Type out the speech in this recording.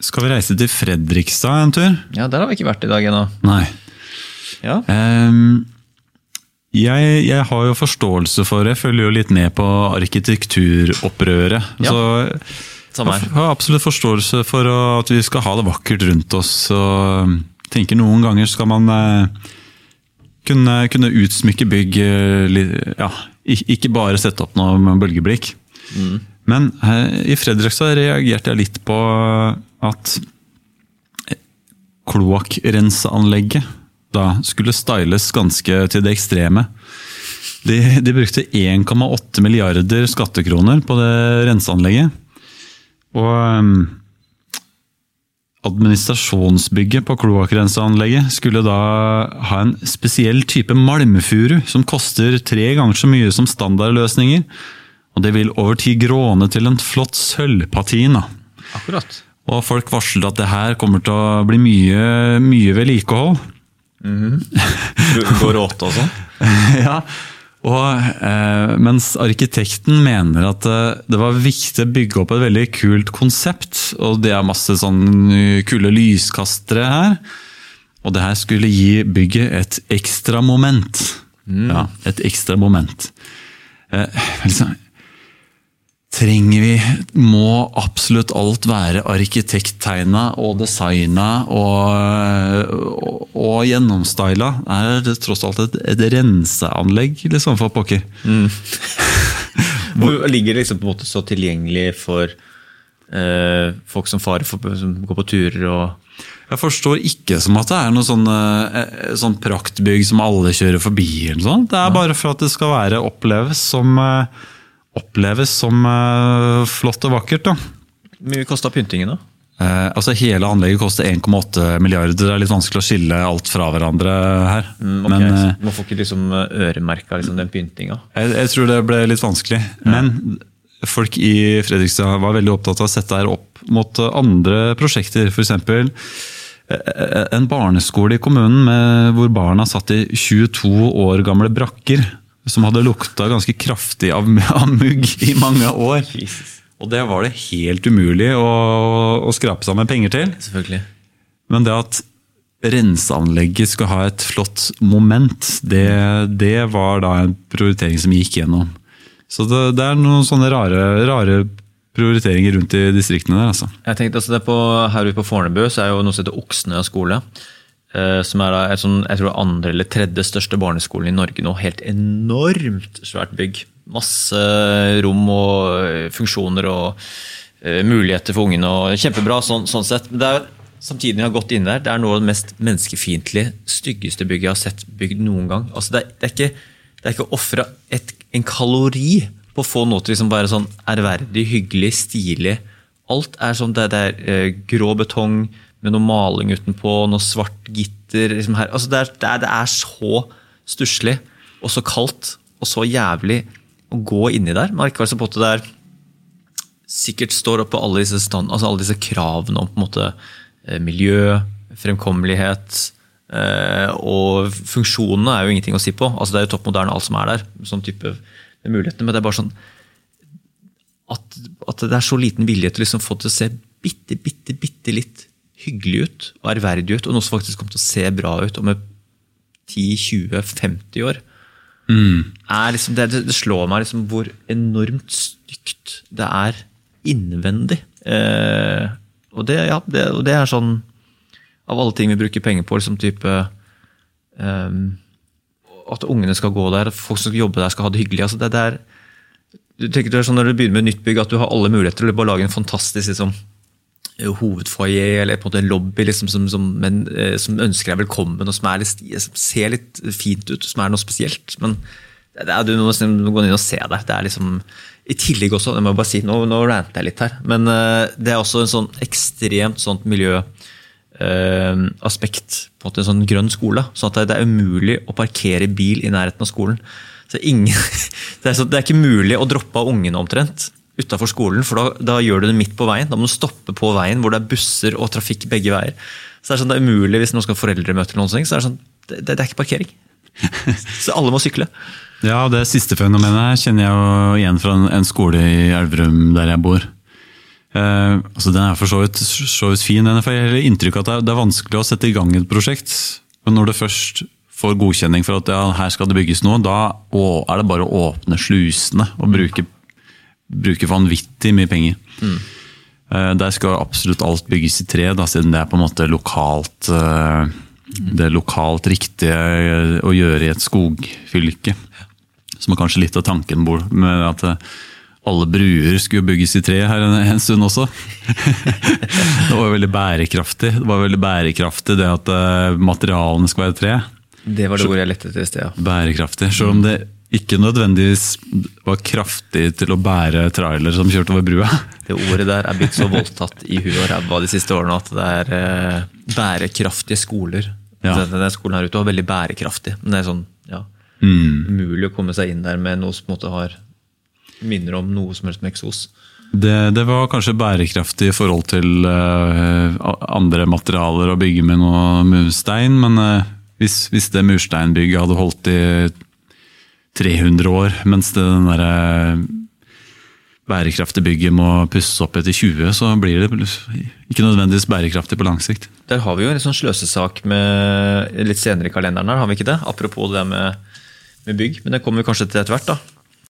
skal vi reise til Fredrikstad en tur? Ja, der har vi ikke vært i dag ennå. Nei. Ja. Um, jeg, jeg har jo forståelse for det. Jeg følger jo litt med på arkitekturopprøret. Ja, Så jeg har absolutt forståelse for at vi skal ha det vakkert rundt oss. Og tenker noen ganger skal man eh, kunne, kunne utsmykke bygg eh, ja, Ikke bare sette opp noe med bølgeblikk. Men eh, i Fredrikstad reagerte jeg litt på at kloakkrenseanlegget da skulle styles ganske til det ekstreme. De, de brukte 1,8 milliarder skattekroner på det renseanlegget. Og um, administrasjonsbygget på kloakkrenseanlegget skulle da ha en spesiell type malmfuru som koster tre ganger så mye som standardløsninger. Og det vil over tid gråne til en flott sølvpatina. Akkurat. Og folk varslet at det her kommer til å bli mye, mye vedlikehold. Går åte og sånn. ja, og eh, Mens arkitekten mener at eh, det var viktig å bygge opp et veldig kult konsept, og det er masse sånn kule lyskastere her. Og det her skulle gi bygget et ekstra moment. Ja, et ekstra moment. Eh, liksom, trenger vi Må absolutt alt være arkitekttegna og designa og, og, og gjennomstyla? Er det tross alt et, et renseanlegg, liksom, for pokker? Hvor ligger det liksom på en måte så tilgjengelig for eh, folk som farer for, som går på turer og Jeg forstår ikke som at det er noe sånn, eh, sånn praktbygg som alle kjører forbi. eller sånt. Det er bare for at det skal være oppleves som, eh, oppleves som eh, flott og vakkert. da. Hvor mye kosta pyntingen, da? Eh, altså Hele anlegget koster 1,8 milliarder. Det er litt vanskelig å skille alt fra hverandre her. Mm, okay, Men eh, så Man får ikke liksom øremerka liksom, den pyntinga. jeg, jeg tror det ble litt vanskelig. Men folk i Fredrikstad var veldig opptatt av å sette det opp mot eh, andre prosjekter. F.eks. en barneskole i kommunen med, hvor barna satt i 22 år gamle brakker. Som hadde lukta ganske kraftig av, av mugg i mange år. Og det var det helt umulig å, å skrape sammen penger til. Selvfølgelig. Men det at renseanlegget skal ha et flott moment, det, det var da en prioritering som gikk gjennom. Så det, det er noen sånne rare, rare prioriteringer rundt i distriktene der, altså. Jeg tenkte altså det på, Her ute på Fornebu så er jo noe som heter Oksnø skole. Eh, Som er et sånn, jeg tror andre eller tredje største barneskolen i Norge nå. Helt enormt svært bygg. Masse rom og eh, funksjoner og eh, muligheter for ungene. Kjempebra sånn, sånn sett. Men det er samtidig jeg har gått inn der, det er noe av det mest menneskefiendtlige, styggeste bygget jeg har sett bygd noen gang. Altså det, er, det er ikke, det er en kalori på å få noe til liksom bare sånn ærverdig, hyggelig, stilig. Alt er sånn, det, det er eh, grå betong med noe maling utenpå, noe svart gitter. Liksom. Altså det, er, det, er, det er så stusslig og så kaldt og så jævlig å gå inni der. Man har ikke vært så på at det er sikkert står oppe alle disse, stand, altså alle disse kravene om måte eh, miljø, fremkommelighet eh, og funksjonene er jo ingenting å si på. Altså Det er jo topp moderne alt som er der. sånn type mulighetene, Men det er bare sånn at, at det er så liten vilje til å liksom få det til å se bitte, bitte, bitte litt hyggelig ut og ærverdig ut, og noe som faktisk kommer til å se bra ut om et 10-20-50 år. Er liksom, det, det slår meg liksom hvor enormt stygt det er innvendig. Eh, og, det, ja, det, og det er sånn Av alle ting vi bruker penger på, liksom type eh, At ungene skal gå der, at folk som skal jobbe der, skal ha det hyggelig. altså det, er du tenker det er sånn Når du begynner med nytt bygg, at du har alle muligheter til å bare lage en fantastisk liksom, hovedfoyer eller på en måte lobby liksom, som, som, men, eh, som ønsker deg velkommen, og som, litt, som ser litt fint ut, som er noe spesielt. Men det er, du må gå inn og se det. Det er liksom, I tillegg også, jeg må bare si, nå, nå ranter jeg litt her, men eh, det er også en sånn ekstremt sånt miljøaspekt på en måte en sånn grønn skole. sånn at det er umulig å parkere bil i nærheten av skolen. Så ingen, det, er så, det er ikke mulig å droppe av ungene omtrent utafor skolen, for da, da gjør du det midt på veien. Da må du stoppe på veien hvor det er busser og trafikk begge veier. Så Det er sånn, det er umulig hvis noen skal ha foreldremøte, eller ting, så er det, sånn, det, det er ikke parkering. Så alle må sykle. Ja, det siste fenomenet kjenner jeg jo igjen fra en, skole i Elverum der jeg bor. Eh, altså Den er for så vidt, så vidt fin. Den får inntrykk av at det er, det er vanskelig å sette i gang et prosjekt. Men når det først får godkjenning for at ja, her skal det bygges noe, da å, er det bare å åpne slusene og bruke, bruke vanvittig mye penger. Mm. der skal absolutt alt bygges i tre, da, siden det er på en måte lokalt eh, det lokalt riktige å gjøre i et skogfylke. Som er kanskje litt av tanken med at eh, alle bruer skulle bygges i tre her en, en stund også. det var veldig bærekraftig. Det var veldig bærekraftig det at eh, materialene skal være tre. Det var det ordet jeg lette etter i sted. Ja. Bærekraftig. Selv om det ikke nødvendigvis var kraftig til å bære trailer som kjørte over brua. Det ordet der er blitt så voldtatt i huet og ræva de siste årene at det er eh, bærekraftige skoler. Ja. Denne, skolen her ute var veldig bærekraftig. Men det er sånn, ja, Mm. umulig å komme seg inn der med noe som måte har minner om noe som helst med eksos. Det, det var kanskje bærekraftig i forhold til eh, andre materialer å bygge med noe murstein, men eh, hvis, hvis det mursteinbygget hadde holdt i 300 år, mens det den der, eh, bærekraftige bygget må pusses opp etter 20, så blir det ikke nødvendigvis bærekraftig på lang sikt. Der har vi jo en sånn sløsesak med litt senere i kalenderen her, har vi ikke det? Apropos det med, med bygg, men det kommer vi kanskje til etter hvert. da.